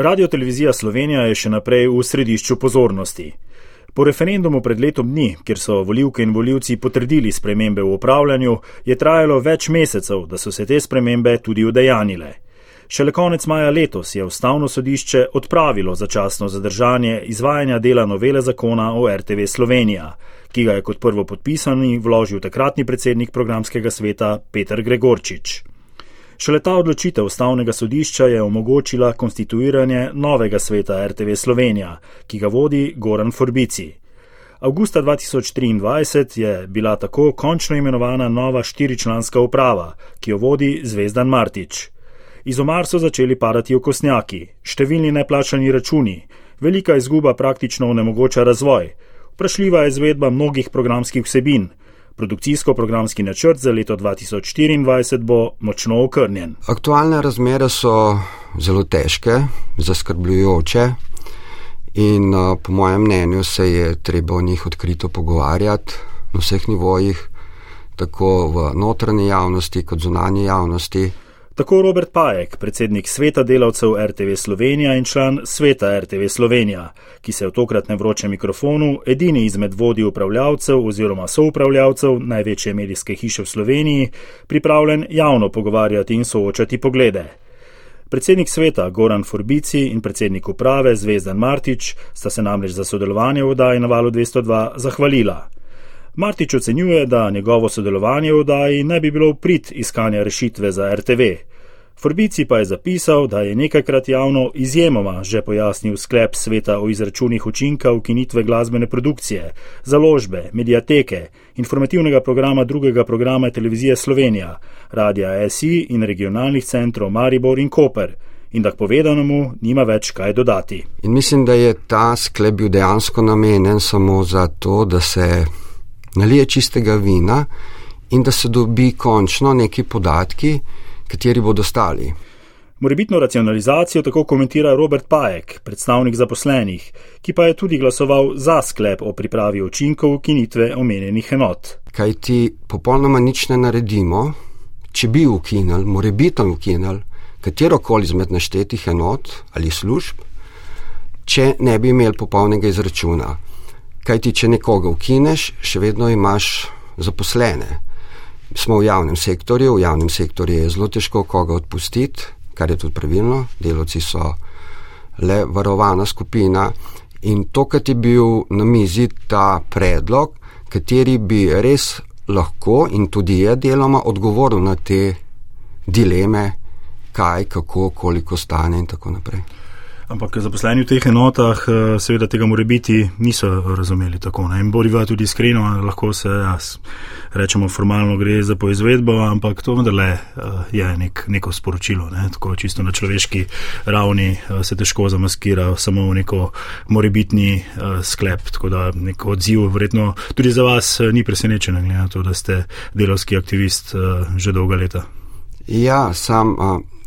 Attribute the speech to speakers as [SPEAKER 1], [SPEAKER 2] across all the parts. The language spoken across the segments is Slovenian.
[SPEAKER 1] Radio Televizija Slovenija je še naprej v središču pozornosti. Po referendumu pred letom dni, kjer so voljivke in voljivci potrdili spremembe v upravljanju, je trajalo več mesecev, da so se te spremembe tudi udejanile. Šele konec maja letos je ustavno sodišče odpravilo začasno zadržanje izvajanja dela novele zakona o RTV Slovenija, ki ga je kot prvo podpisani vložil takratni predsednik programskega sveta Peter Gregorčič. Šele ta odločitev ustavnega sodišča je omogočila konstituiranje novega sveta RTV Slovenija, ki ga vodi Goran Forbici. Augusta 2023 je bila tako končno imenovana nova štiričlanska uprava, ki jo vodi Zvezdan Martič. Iz omar so začeli padati okosnjaki, številni neplačani računi, velika izguba praktično onemogoča razvoj, vprašljiva je izvedba mnogih programskih vsebin, Produkcijsko-programski načrt za leto 2024 bo močno okrnjen.
[SPEAKER 2] Aktualne razmere so zelo težke, zaskrbljujoče in po mojem mnenju se je treba o njih odkrito pogovarjati na vseh nivojih, tako v notranji javnosti kot zunanji javnosti.
[SPEAKER 1] Tako Robert Pajek, predsednik sveta delavcev RTV Slovenija in član sveta RTV Slovenija, ki se v tokratnem vročem mikrofonu, edini izmed vodij upravljavcev oziroma soupravljavcev največje medijske hiše v Sloveniji, pripravljen javno pogovarjati in soočati poglede. Predsednik sveta Goran Forbici in predsednik uprave Zvezdan Martič sta se namreč za sodelovanje v oddaji na valu 202 zahvalila. Martič ocenjuje, da njegovo sodelovanje v oddaji ne bi bilo prid iskanja rešitve za RTV. Forbici pa je zapisal, da je nekajkrat javno izjemoma že pojasnil sklep sveta o izračunih učinka ukinitve glasbene produkcije, založbe, medijateke, informativnega programa drugega programa televizije Slovenija, radia SI in regionalnih centrov Maribor in Koper. In da k povedanemu nima več kaj dodati.
[SPEAKER 2] In mislim, da je ta sklep bil dejansko namenjen samo za to, da se nalije čistega vina in da se dobi končno neki podatki, kateri bodo stali.
[SPEAKER 1] Morebitno racionalizacijo tako komentira Robert Pajek, predstavnik zaposlenih, ki pa je tudi glasoval za sklep o pripravi učinkov ukinitve omenjenih enot.
[SPEAKER 2] Kaj ti popolnoma nič ne naredimo, če bi ukinili, morebitno ukinili katero koli izmed naštetih enot ali služb, če ne bi imeli popolnega izračuna. Kaj ti, če nekoga ukineš, še vedno imaš zaposlene smo v javnem sektorju, v javnem sektorju je zelo težko koga odpustiti, kar je tudi pravilno, delovci so le varovana skupina. In to, kar je bil na mizi ta predlog, kateri bi res lahko in tudi je deloma odgovoril na te dileme, kaj, kako, koliko stane in tako naprej.
[SPEAKER 1] Ampak zaposleni v teh enotah, eh, seveda tega more biti, niso razumeli tako. Ne? In boriva tudi iskreno, lahko se jaz rečemo formalno gre za poizvedbo, ampak to vendarle eh, je nek, neko sporočilo. Ne? Tako čisto na človeški ravni eh, se težko zamaskira samo v neko morebitni sklep. Tako da nek odziv verjetno tudi za vas ni presenečen, glede na to, da ste delovski aktivist že dolga leta.
[SPEAKER 2] Ja, sam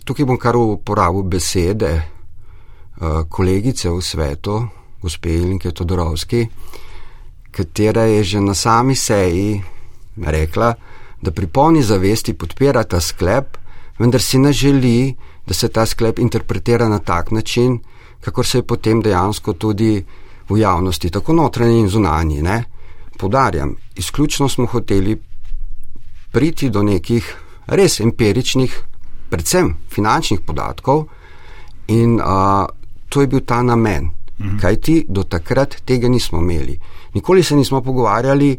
[SPEAKER 2] tukaj bom kar uporabil besede. Eh, kolegice v svetu, gospe Ilinke Todorovski, katera je že na sami seji rekla, da pri polni zavesti podpira ta sklep, vendar si ne želi, da se ta sklep interpretira na tak način, kakor se je potem dejansko tudi v javnosti, tako notranji in zunanji. Ne? Podarjam, izključno smo hoteli priti do nekih res empiričnih, predvsem finančnih podatkov in uh, to je bil ta namen. Mhm. Kaj ti do takrat tega nismo imeli? Nikoli se nismo pogovarjali,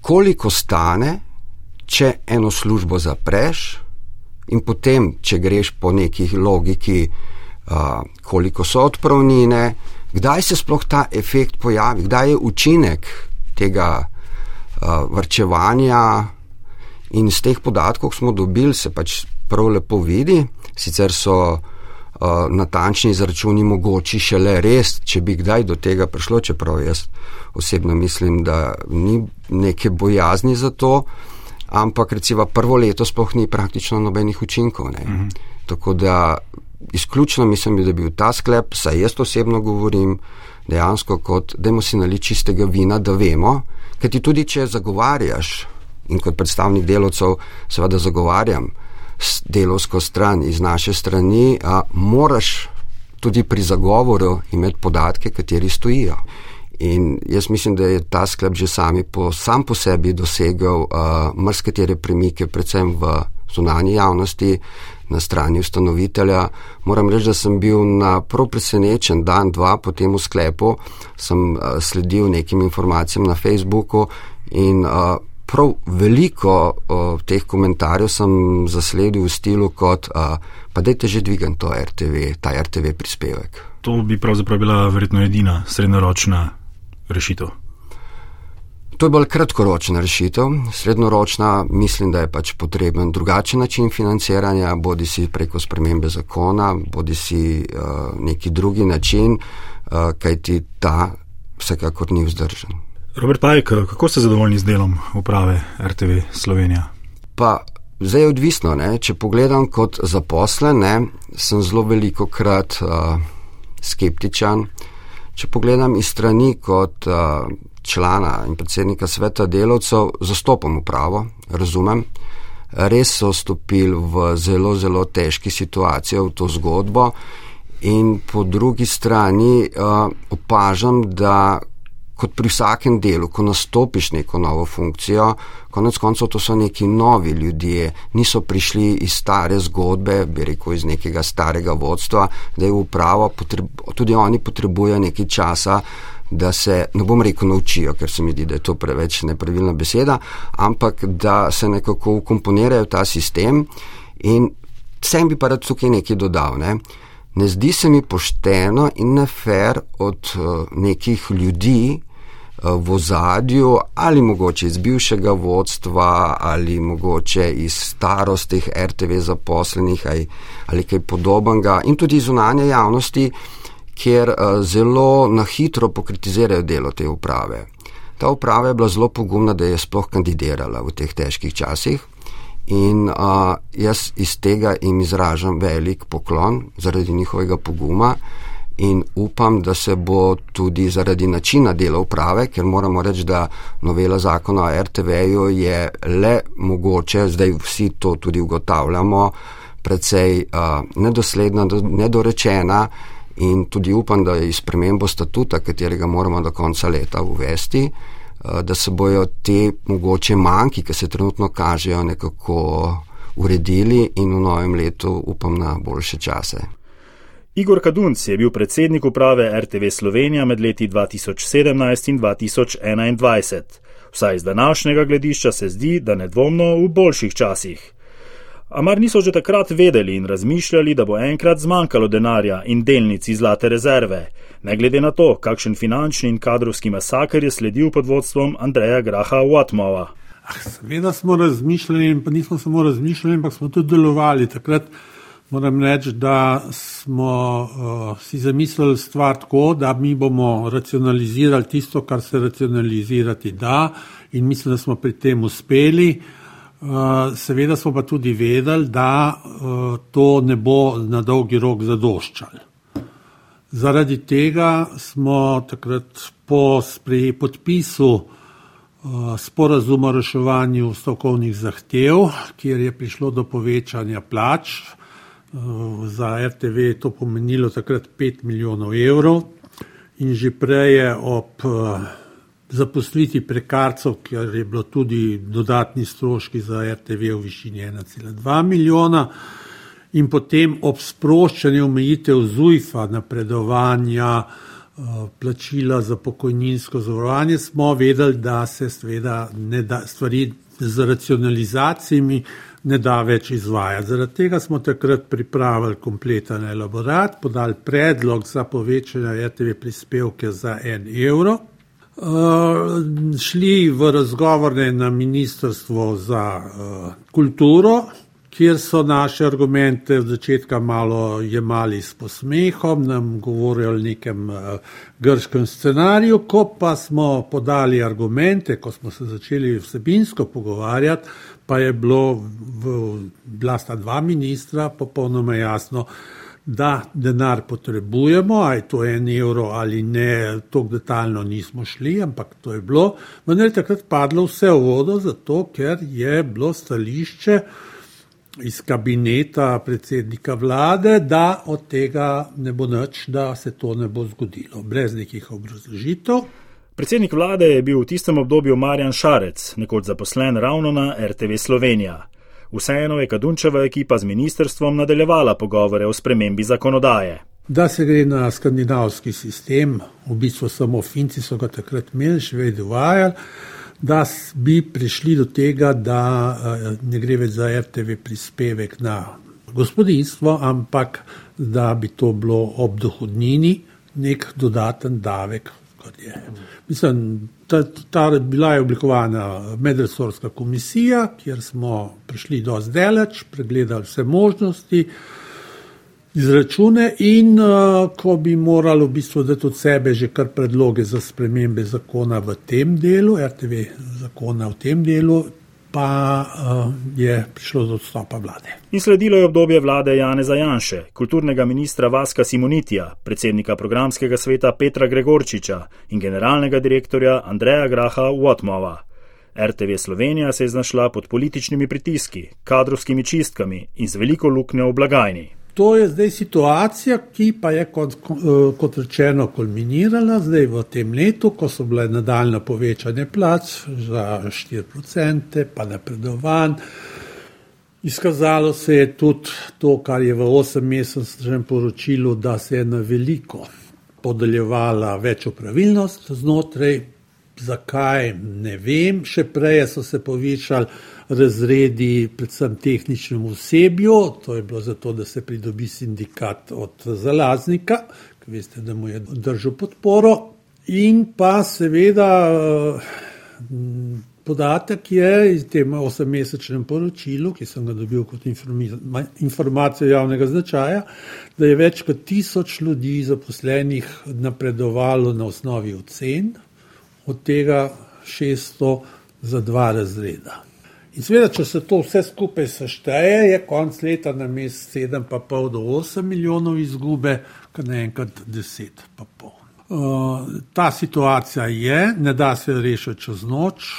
[SPEAKER 2] koliko stane, če eno službo zapreš, in potem, če greš po neki logiki, uh, koliko so odpravnine, kdaj se sploh ta efekt pojavi, kdaj je učinek tega uh, vrčevanja. In iz teh podatkov, smo dobili, se pač prav lepo vidi, sicer so. Eh, natančni izračuni mogoči šele res, če bi kdaj do tega prišlo, čeprav jaz osebno mislim, da ni neke bojazni za to, ampak recimo prvo leto sploh ni praktično nobenih učinkov. Mhm. Tako da izključno mislim, da bi bil ta sklep, saj jaz osebno govorim, dejansko kot demo si nali čistega vina, da vemo, ker ti tudi če zagovarjaš in kot predstavnik delovcev seveda zagovarjam, delovsko stran iz naše strani, a moraš tudi pri zagovoru imeti podatke, kateri stojijo. In jaz mislim, da je ta sklep že sami po, sam po sebi dosegel uh, mrskatere premike, predvsem v zunanji javnosti, na strani ustanovitelja. Moram reči, da sem bil na prav presenečen dan, dva po tem sklepu, sem uh, sledil nekim informacijam na Facebooku in uh, prav veliko uh, teh komentarjev sem zasledil v stilu kot, uh, pa dajte že dvigan to RTV, ta RTV prispevek.
[SPEAKER 1] To bi pravzaprav bila verjetno edina srednjeročna rešitev.
[SPEAKER 2] To je bolj kratkoročna rešitev, srednjeročna mislim, da je pač potreben drugačen način financiranja, bodi si preko spremembe zakona, bodi si uh, neki drugi način, uh, kajti ta vsekakor ni vzdržen.
[SPEAKER 1] Robert Pajk, kako ste zadovoljni z delom uprave RTV Slovenija?
[SPEAKER 2] Pa zdaj je odvisno, ne? če pogledam kot zaposlen, ne, sem zelo veliko krat uh, skeptičen. Če pogledam iz strani kot uh, člana in predsednika sveta delavcev, zastopam upravo, razumem. Res so stopili v zelo, zelo težki situaciji v to zgodbo, in po drugi strani uh, opažam, da kot pri vsakem delu, ko nastopiš neko novo funkcijo, konec koncev to so neki novi ljudje, niso prišli iz stare zgodbe, bi rekel iz nekega starega vodstva, da je uprava, tudi oni potrebujejo nekaj časa da se, ne bom rekel, naučijo, ker se mi zdi, da je to preveč nepravilna beseda, ampak da se nekako ukomponirajo ta sistem in sem bi pa rad tukaj nekaj dodal. Ne. ne zdi se mi pošteno in ne fair od uh, nekih ljudi v zadju ali mogoče iz bivšega vodstva ali mogoče iz starostih RTV zaposlenih ali, ali kaj podobnega in tudi zunanje javnosti, kjer uh, zelo na hitro pokritizirajo delo te uprave. Ta uprava je bila zelo pogumna, da je sploh kandidirala v teh težkih časih. In uh, jaz iz tega jim izražam velik poklon zaradi njihovega poguma in upam, da se bo tudi zaradi načina dela uprave, ker moramo reči, da novela zakona o RTV-ju je le mogoče, zdaj vsi to tudi ugotavljamo, precej uh, nedosledna, nedorečena in tudi upam, da je spremembo statuta, katerega moramo do konca leta uvesti, eh, da se bojo te mogoče manjki, ki se trenutno kažejo, nekako uredili in v novem letu upam na boljše čase.
[SPEAKER 1] Igor Kadunc je bil predsednik uprave RTV Slovenija med leti 2017 in 2021. Vsaj iz današnjega gledišča se zdi, da nedvomno v boljših časih. Amar niso že takrat vedeli in razmišljali, da bo enkrat zmanjkalo denarja in delnic iz zlate rezerve, ne glede na to, kakšen finančni in kadrovski masakr je sledil pod vodstvom Andreja Graha Watmova.
[SPEAKER 3] Ah, seveda smo razmišljali pa nismo samo razmišljali, ampak smo tudi delovali. Takrat moram reči, da smo uh, si zamislili stvar tako, da mi bomo racionalizirali tisto, kar se racionalizirati da in mislim, da smo pri tem uspeli. Eh, seveda smo pa tudi vedeli, da uh, to ne bo na dolgi rok zadoščalo. Zaradi tega smo takrat po podpisu uh, sporazuma o reševanju stavkovnih zahtev, kjer je prišlo do povečanja plač, uh, za RTV je to pomenilo takrat 5 milijonov evrov in že prej je ob uh, zaposliti prekarcev, ker je bilo tudi dodatni stroški za RTV v višini 1,2 milijona. In potem ob sproščanju omejitev ZUIF-a, napredovanja, eh, plačila za pokojninsko zavarovanje, smo vedeli, da se da, stvari z racionalizacijami ne da več izvajati. Zaradi tega smo takrat pripravili kompleten elaborat, podali predlog za povečanje RTV prispevke za en evro. Uh, šli v razgovore na Ministrstvo za uh, kulturo, kjer so naše argumente v začetku malo jemali s posmehom, nam govorili o nekem uh, grškem scenariju, ko pa smo podali argumente, ko smo se začeli vsebinsko pogovarjati, pa je bilo bila sta dva ministra popolnoma jasno, da denar potrebujemo, to je en evro ali ne, tako detaljno nismo šli, ampak to je bilo. Vendar je takrat padlo vse v vodo, zato ker je bilo stališče iz kabineta predsednika vlade, da od tega ne bo nič, da se to ne bo zgodilo, brez nekih obrazložitev.
[SPEAKER 1] Predsednik vlade je bil v tistem obdobju Marjan Šarec, nekoč zaposlen ravno na RTV Slovenija. Vseeno je Kadunčeva ekipa z ministrstvom nadaljevala pogovore o spremembi zakonodaje.
[SPEAKER 3] Da se gre na skandinavski sistem, v bistvu samo Finci so ga takrat imeli, še vedno uvajali da bi prišli do tega, da eh, ne gre več za RTV prispevek na gospodinstvo, ampak da bi to bilo ob dohodnini nek dodaten davek. Mislim, ta, ta bila je oblikovana medresorska komisija, kjer smo prišli do zdaleč, pregledali vse možnosti izračune in uh, ko bi moralo v bistvu dati od sebe že kar predloge za spremembe zakona v tem delu, RTV zakona v tem delu, pa uh, je prišlo do odstopa vlade.
[SPEAKER 1] In sledilo je obdobje vlade Jane Zajanše, kulturnega ministra Vaska Simonitija, predsednika programskega sveta Petra Gregorčiča in generalnega direktorja Andreja Graha Watmova. RTV Slovenija se je znašla pod političnimi pritiski, kadrovskimi čistkami in z veliko luknjo v blagajni.
[SPEAKER 3] To je zdaj situacija, ki pa je kot, eh, kot rečeno kulminirala zdaj v tem letu, ko so bile nadaljne povečanje plač za 4%, pa napredovan. Izkazalo se je tudi to, kar je v 8-mesečnem poročilu, da se je na veliko podeljevala več upravilnost znotraj. Zakaj ne vem, še prej so se povišali razredi, predvsem tehničnemu osebju. To je bilo zato, da se pridobi sindikat od zalaznika, ki veste, da mu je držal podporo. In pa seveda podatek je iz tem osemmesečnem poročilu, ki sem ga dobil kot informacijo javnega značaja, da je več kot tisoč ljudi zaposlenih napredovalo na osnovi ocen, od tega 600 za dva razreda. In seveda, če se to vse skupaj sešteje, je konc leta na mest 7,5 do 8 milijonov izgube, kar naenkrat 10,5. Uh, ta situacija je, ne da se rešiti čez noč,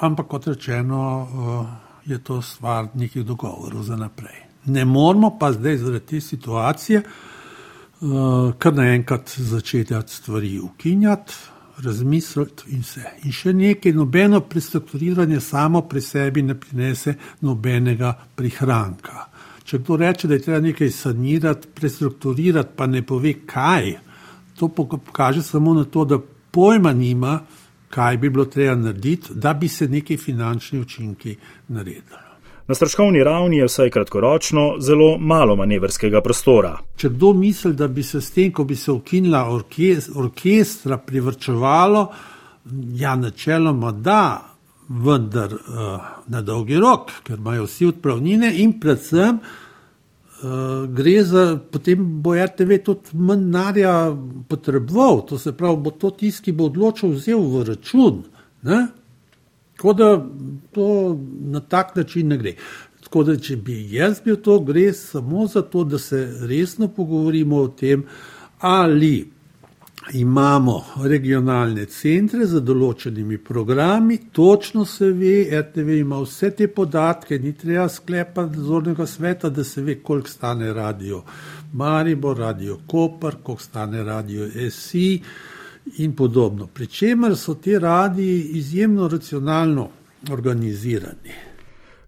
[SPEAKER 3] ampak kot rečeno, uh, je to stvar nekih dogovorov za naprej. Ne moramo pa zdaj zaradi te situacije, uh, kar naenkrat začeti stvari ukinjati razmisliti in vse. In še nekaj, nobeno prestrukturiranje samo pri sebi ne prinese nobenega prihranka. Če kdo reče, da je treba nekaj sanirati, prestrukturirati, pa ne pove kaj, to pokaže samo na to, da pojma nima, kaj bi bilo treba narediti, da bi se neki finančni učinki naredili.
[SPEAKER 1] Na stroškovni ravni je vsaj kratkoročno zelo malo manevrskega prostora.
[SPEAKER 3] Če kdo misli, da bi se s tem, ko bi se ukinila orkest, orkestra, privrčevalo, ja, načeloma da, vendar uh, na dolgi rok, ker imajo vsi odpravnine in predvsem uh, gre za, potem bo RTV tudi manj narja potreboval, to se pravi, bo to tisti, ki bo odločil, vzel v račun. Ne? Tako da to na tak način ne gre. Tako da, če bi jaz bil to, gre samo za to, da se resno pogovorimo o tem, ali imamo regionalne centre z določenimi programi, točno se ve, RTV ima vse te podatke, ni treba sklepati nadzornega sveta, da se ve, koliko stane radio Maribor, radio Koper, koliko stane radio SI in podobno. Pričemer so ti radiji izjemno racionalno organizirani.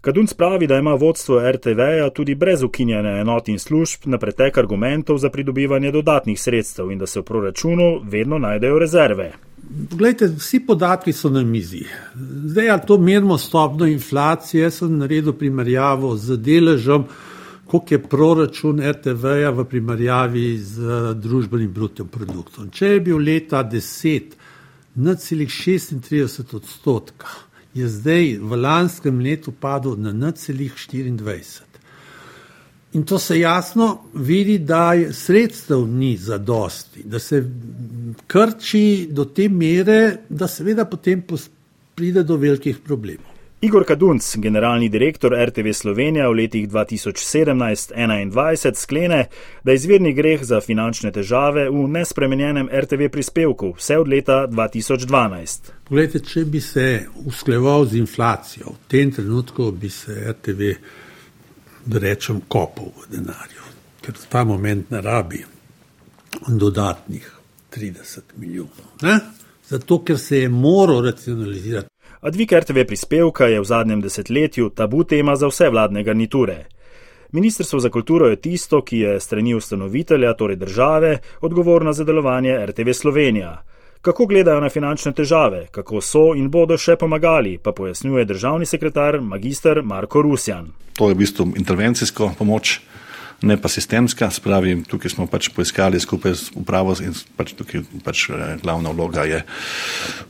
[SPEAKER 1] Kadunc pravi, da ima vodstvo RTV-ja tudi brez ukinjanja enot in služb na pretek argumentov za pridobivanje dodatnih sredstev in da se v proračunu vedno najdejo rezerve.
[SPEAKER 3] Poglejte, vsi podatki so na mizi. Zdaj, ali to merimo stopno inflacije, sem naredil primerjavo z deležem koliko je proračun RTV-ja v primerjavi z družbenim brutim produktom. Če je bil leta 10 na celih 36 odstotka, je zdaj v lanskem letu padel na na celih 24. In to se jasno vidi, da sredstev ni za dosti, da se krči do te mere, da seveda potem pride do velikih problemov.
[SPEAKER 1] Igor Kadunc, generalni direktor RTV Slovenija v letih 2017-2021, sklene, da je izvirni greh za finančne težave v nespremenjenem RTV prispevku vse od leta 2012.
[SPEAKER 3] Poglejte, če bi se uskleval z inflacijo, v tem trenutku bi se RTV da rečem, kopov v denarju, ker ta moment ne rabi dodatnih 30 milijonov. Ne? Zato, ker se je moral racionalizirati.
[SPEAKER 1] A dvig RTV prispevka je v zadnjem desetletju tabu tema za vse vladne garniture. Ministrstvo za kulturo je tisto, ki je strani ustanovitelja, torej države, odgovorno za delovanje RTV Slovenija. Kako gledajo na finančne težave, kako so in bodo še pomagali, pa pojasnjuje državni sekretar magistr Marko Rusjan.
[SPEAKER 4] To je v bistvu intervencijsko pomoč, ne pa sistemska. Spravi, tukaj smo pač poiskali skupaj z upravo in pač tukaj pač eh, glavna vloga je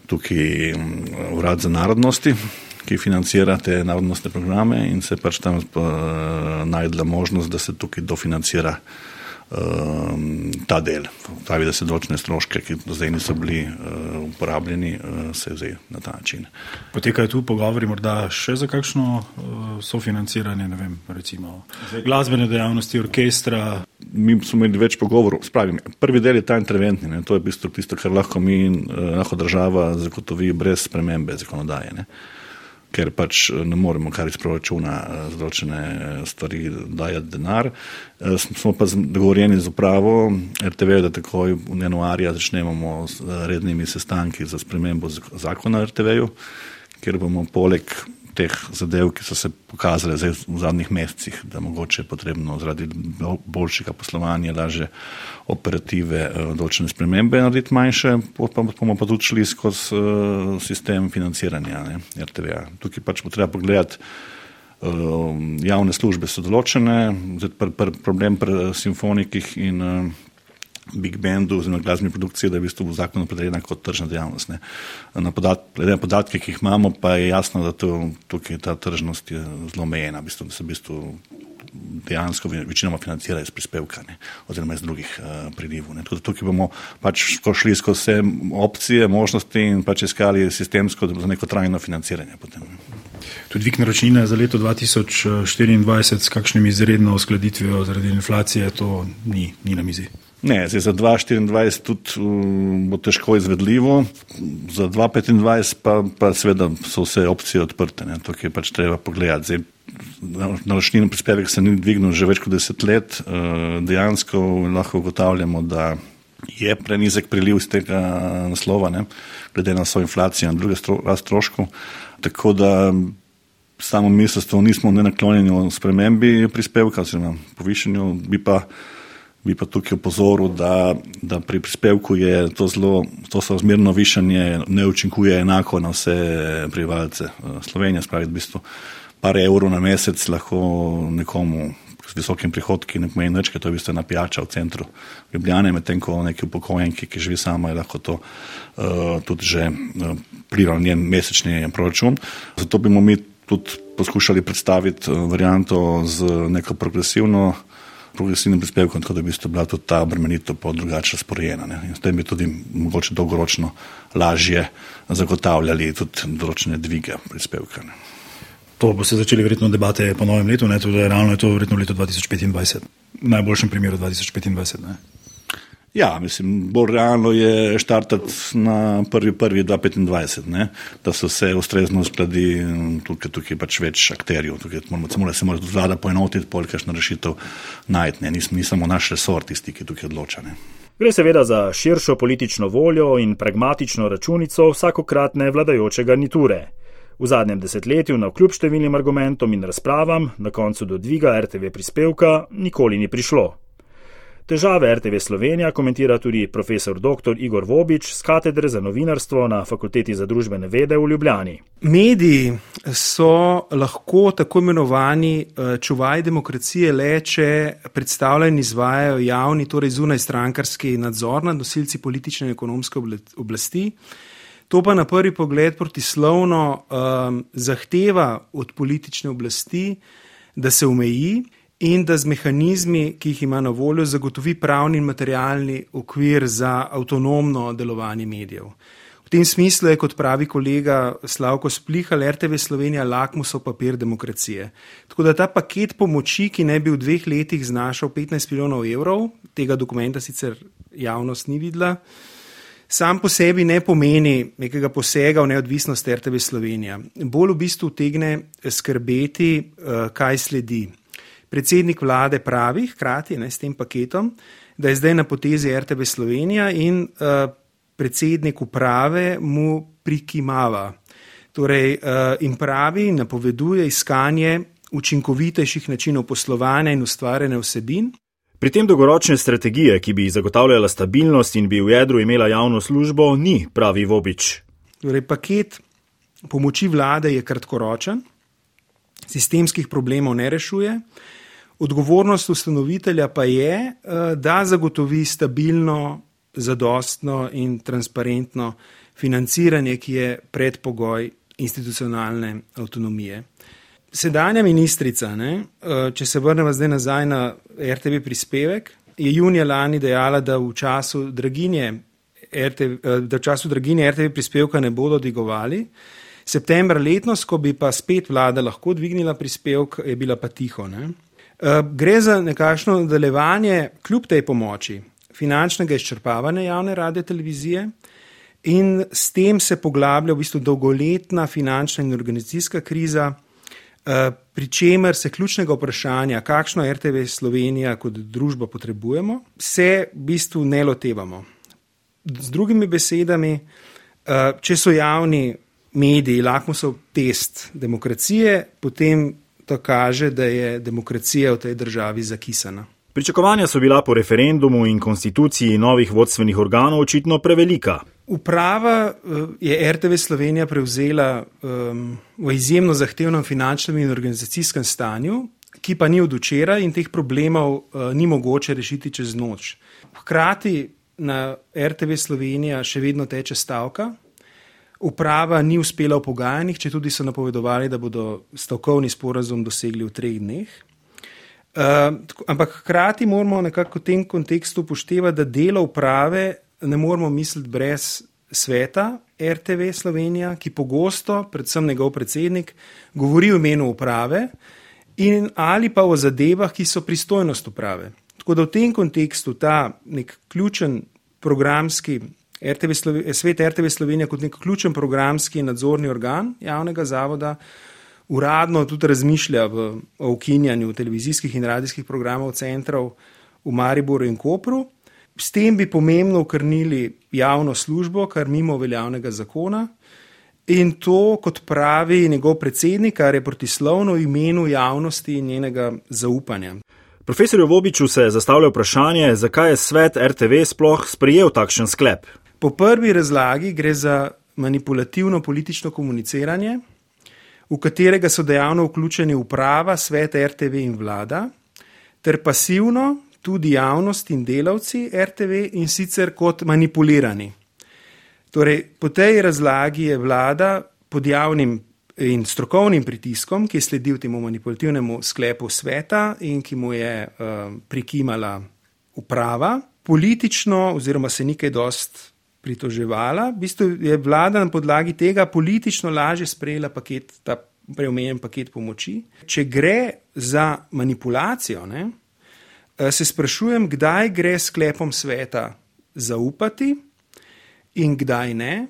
[SPEAKER 4] tukaj mm, urad za narodnosti, ki financira te narodnostne programe in se pač tam uh, najdla možnost, da se tukaj dofinancira um, ta del. Pravi, da se določene stroške, ki do zdaj niso bili uh, uporabljeni, uh, se zdaj na ta način.
[SPEAKER 5] Potekajo tu pogovori morda še za kakšno uh, sofinanciranje, ne vem, recimo glasbene dejavnosti, orkestra.
[SPEAKER 4] Mi smo imeli več pogovorov. Spravim, prvi del je ta interventni, ne? to je v bistvu tisto, kar lahko mi, lahko država zagotovi brez spremembe zakonodaje. Ne? Ker pač eh, ne moremo kar iz proračuna eh, za določene eh, stvari dajati denar. Smo pa dogovorjeni z upravo RTV, da takoj v januarja začnemo z rednimi sestanki za spremembo zakona RTV-ju, ker bomo poleg teh zadev, ki so se pokazale v zadnjih mesecih, da mogoče je potrebno zaradi boljšega poslovanja, laže operative, eh, določene spremembe narediti manjše, pa bomo pa tudi šli skozi uh, sistem financiranja ne, RTV-ja. Tukaj pač bo treba pogledati. Uh, javne službe so določene, zdaj pr, pr, problem pri simfonikih in uh, big bandu oziroma glasbeni produkciji, da je v bistvu v zakonu opredeljena kot tržna dejavnost. Ne. Na podat, podatke, ki jih imamo, pa je jasno, da to, tukaj ta tržnost je zelo omejena, v bistvu, da se v bistvu dejansko večinoma financira iz prispevka ne, oziroma iz drugih uh, prilivov. Tako da tukaj bomo pač šli skozi vse opcije, možnosti in pač iskali sistemsko za neko trajno financiranje. Potem,
[SPEAKER 5] Tudi dvig naročnine za leto 2024 s kakšnimi izredno uskladitvijo zaradi inflacije, to ni, ni na mizi.
[SPEAKER 4] Ne, zdaj za 2024 tudi um, bo težko izvedljivo, za 2025 pa, pa seveda so vse opcije odprte, ne, to je pač treba pogledati. Zdaj, naročnino prispevek se ni dvignil že več kot deset let, uh, dejansko lahko ugotavljamo, da je prenizek priliv iz tega naslova, ne, glede na svojo inflacijo in druge rast stroškov, tako da samo ministrstvo nismo ne naklonjeni o spremembi prispevka, oziroma povišenju, bi pa bi pa tukaj opozoril, da, da pri prispevku je to zelo, to so zmerno višanje, ne učinkuje enako na vse prebivalce eh, Slovenije, spravi v bistvu par evrov na mesec lahko nekomu s visokim prihodki ne pomeni nič, ker to je v bistvu ena pijača v centru Ljubljane, medtem ko neki upokojenki, ki živi sama, je lahko to uh, tudi že uh, plival njen mesečni proračun. Zato bi mi tudi poskušali predstaviti varianto z neko progresivno progresivnim prispevkom, tako da bi bila tudi ta obremenitev po drugače razporejena. In s tem bi tudi mogoče dolgoročno lažje zagotavljali tudi določene dvige prispevka. Ne.
[SPEAKER 5] To bo se začeli verjetno debate po novem letu, ne, tudi realno je to verjetno leto 2025, v najboljšem primeru 2025. Ne.
[SPEAKER 4] Ja, mislim, bolj realno je štartati na 1.1.2025, da se vse ustrezno uskladi, tukaj, tukaj pač več akterjev, tukaj moramo se morati vlada poenotiti, polkašno rešitev najti, ne, ni samo naš resor tisti, ki tukaj odloča. Ne.
[SPEAKER 1] Gre seveda za širšo politično voljo in pragmatično računico vsakokratne vladajoče garniture. V zadnjem desetletju, na kljub številnim argumentom in razpravam, na koncu do dviga RTV prispevka nikoli ni prišlo. Težave RTV Slovenija komentira tudi profesor dr. Igor Vobič z katedre za novinarstvo na Fakulteti za družbene vede v Ljubljani.
[SPEAKER 6] Mediji so lahko tako imenovani eh, čuvaj demokracije le, če predstavljajo in izvajajo javni, torej zunaj strankarski nadzor nad nosilci politične in ekonomske oblasti. To pa na prvi pogled protislovno um, zahteva od politične oblasti, da se omeji in da z mehanizmi, ki jih ima na voljo, zagotovi pravni in materialni okvir za avtonomno delovanje medijev. V tem smislu je, kot pravi kolega Slavko Splihal, RTV Slovenija lakmusov papir demokracije. Tako da ta paket pomoči, ki naj bi v dveh letih znašal 15 milijonov evrov, tega dokumenta sicer javnost ni videla, sam po sebi ne pomeni nekega posega v neodvisnost RTV Slovenija. Bolj v bistvu tegne skrbeti, eh, kaj sledi. Predsednik vlade pravi, hkrati ne, s tem paketom, da je zdaj na potezi RTV Slovenija in uh, predsednik uprave mu prikimava. Torej, uh, in pravi, napoveduje iskanje učinkovitejših načinov poslovanja in ustvarjanja vsebin.
[SPEAKER 1] Pri tem dolgoročne strategije, ki bi zagotavljala stabilnost in bi v jedru imela javno službo, ni pravi Vobič.
[SPEAKER 6] Torej, paket pomoči vlade je kratkoročen, sistemskih problemov ne rešuje. Odgovornost ustanovitelja pa je, eh, da zagotovi stabilno, zadostno in transparentno financiranje, ki je predpogoj institucionalne avtonomije. Sedanja ministrica, ne, eh, če se vrnemo zdaj nazaj na RTV prispevek, je junija lani dejala, da v času draginje RTV, eh, da v času draginje RTV prispevka ne bodo digovali. September letnos, ko bi pa spet vlada lahko dvignila prispevek, je bila pa tiho. Ne? Eh, gre za nekakšno nadaljevanje, kljub tej pomoči, finančnega izčrpavanja javne radio televizije in s tem se poglablja v bistvu dolgoletna finančna in organizacijska kriza, eh, pri čemer se ključnega vprašanja, kakšno RTV Slovenija kot družba potrebujemo, se v bistvu ne lotevamo. Z drugimi besedami, eh, če so javni mediji, lakmusov test demokracije, potem to kaže, da je demokracija v tej državi zakisana.
[SPEAKER 1] Pričakovanja so bila po referendumu in konstituciji novih vodstvenih organov očitno prevelika.
[SPEAKER 6] Uprava eh, je RTV Slovenija prevzela um, v izjemno zahtevnem finančnem in organizacijskem stanju, ki pa ni od včeraj in teh problemov uh, ni mogoče rešiti čez noč. Hkrati na RTV Slovenija še vedno teče stavka, Uprava ni uspela v pogajanjih, če tudi so napovedovali, da bodo stavkovni sporazum dosegli v treh dneh. Uh, ampak hkrati moramo nekako v tem kontekstu upoštevati, da delo uprave ne moramo misliti brez sveta RTV Slovenija, ki pogosto, predvsem njegov predsednik, govori v imenu uprave in ali pa o zadevah, ki so pristojnost uprave. Tako da v tem kontekstu ta nek ključen programski RTV Slovenija, svet RTV Slovenija kot nek ključen programski nadzorni organ javnega zavoda uradno tudi razmišlja v, o ukinjanju televizijskih in radijskih programov centrov v Mariboru in Kopru. S tem bi pomembno ukrnili javno službo, kar mimo veljavnega zakona. In to, kot pravi njegov predsednik, kar je protislovno imenu javnosti in njenega zaupanja.
[SPEAKER 1] Profesorju Vobiču se zastavlja vprašanje, zakaj je svet RTV sploh sprejel takšen sklep.
[SPEAKER 6] Po prvi razlagi gre za manipulativno politično komuniciranje, v katerega so dejavno vključeni uprava, svet RTV in vlada, ter pasivno tudi javnost in delavci RTV in sicer kot manipulirani. Torej, po tej razlagi je vlada pod javnim in strokovnim pritiskom, ki je sledil temu manipulativnemu sklepu sveta in ki mu je uh, prikimala uprava, politično oziroma se nekaj dost pritoževala. V bistvu je vlada na podlagi tega politično lažje sprejela paket, ta preomenjen paket pomoči. Če gre za manipulacijo, ne, eh, se sprašujem, kdaj gre sklepom sveta zaupati in kdaj ne,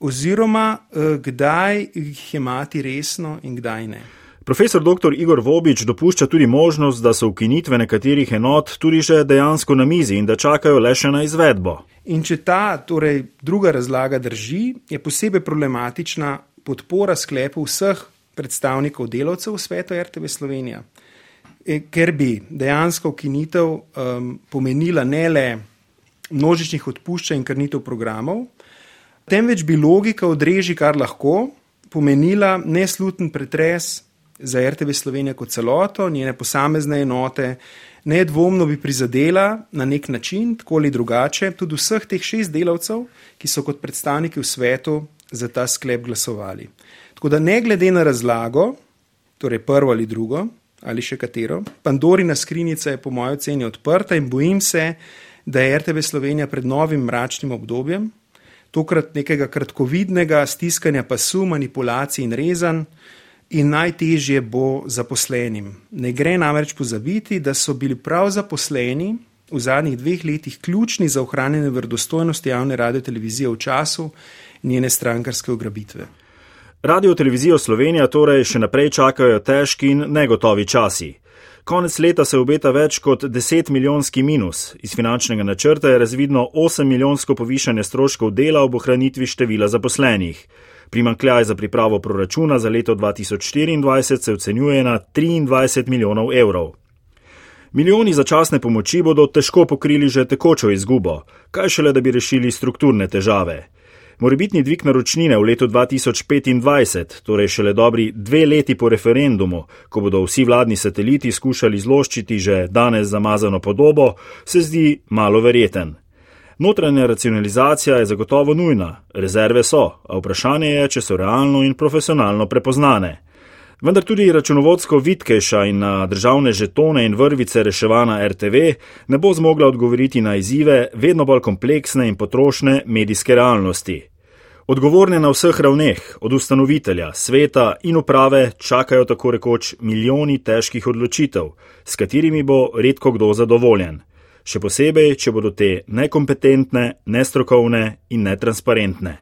[SPEAKER 6] oziroma eh, kdaj jih imati resno in kdaj ne.
[SPEAKER 1] Profesor dr. Igor Vobič dopušča tudi možnost, da so ukinitve nekaterih enot tudi že dejansko na mizi in da čakajo le še na izvedbo.
[SPEAKER 6] In če ta torej, druga razlaga drži, je posebej problematična podpora sklepu vseh predstavnikov delavcev v svetu RTV Slovenija, e, ker bi dejansko ukinitev um, pomenila ne le množičnih odpuščanj in krnitev programov, temveč bi logika odreži, kar lahko, pomenila nesluten pretres za RTV Slovenija kot celoto, njene posamezne enote, nedvomno bi prizadela na nek način, tako ali drugače, tudi vseh teh šest delavcev, ki so kot predstavniki v svetu za ta sklep glasovali. Tako da ne glede na razlago, torej prvo ali drugo ali še katero, Pandorina skrinjica je po mojem oceni odprta in bojim se, da je RTV Slovenija pred novim mračnim obdobjem, tokrat nekega kratkovidnega stiskanja pasu, manipulacij in rezanj, in najtežje bo zaposlenim. Ne gre namreč pozabiti, da so bili prav zaposleni v zadnjih dveh letih ključni za ohranjanje verodostojnosti javne radio televizije v času njene strankarske ugrabitve.
[SPEAKER 1] Radio televizijo Slovenija torej še naprej čakajo težki in negotovi časi. Konec leta se obeta več kot 10 milijonski minus. Iz finančnega načrta je razvidno 8 milijonsko povišanje stroškov dela ob ohranitvi števila zaposlenih. Primankljaj za pripravo proračuna za leto 2024 se ocenjuje na 23 milijonov evrov. Milijoni začasne pomoči bodo težko pokrili že tekočo izgubo, kaj šele da bi rešili strukturne težave. Morebitni dvig naročnine v letu 2025, torej šele dobri dve leti po referendumu, ko bodo vsi vladni sateliti skušali zloščiti že danes zamazano podobo, se zdi malo verjeten. Notranja racionalizacija je zagotovo nujna, rezerve so, a vprašanje je, če so realno in profesionalno prepoznane. Vendar tudi računovodsko vitkejša in na državne žetone in vrvice reševana RTV ne bo zmogla odgovoriti na izzive vedno bolj kompleksne in potrošne medijske realnosti. Odgovorne na vseh ravneh, od ustanovitelja, sveta in uprave, čakajo tako rekoč milijoni težkih odločitev, s katerimi bo redko kdo zadovoljen še posebej, če bodo te nekompetentne, nestrokovne in netransparentne.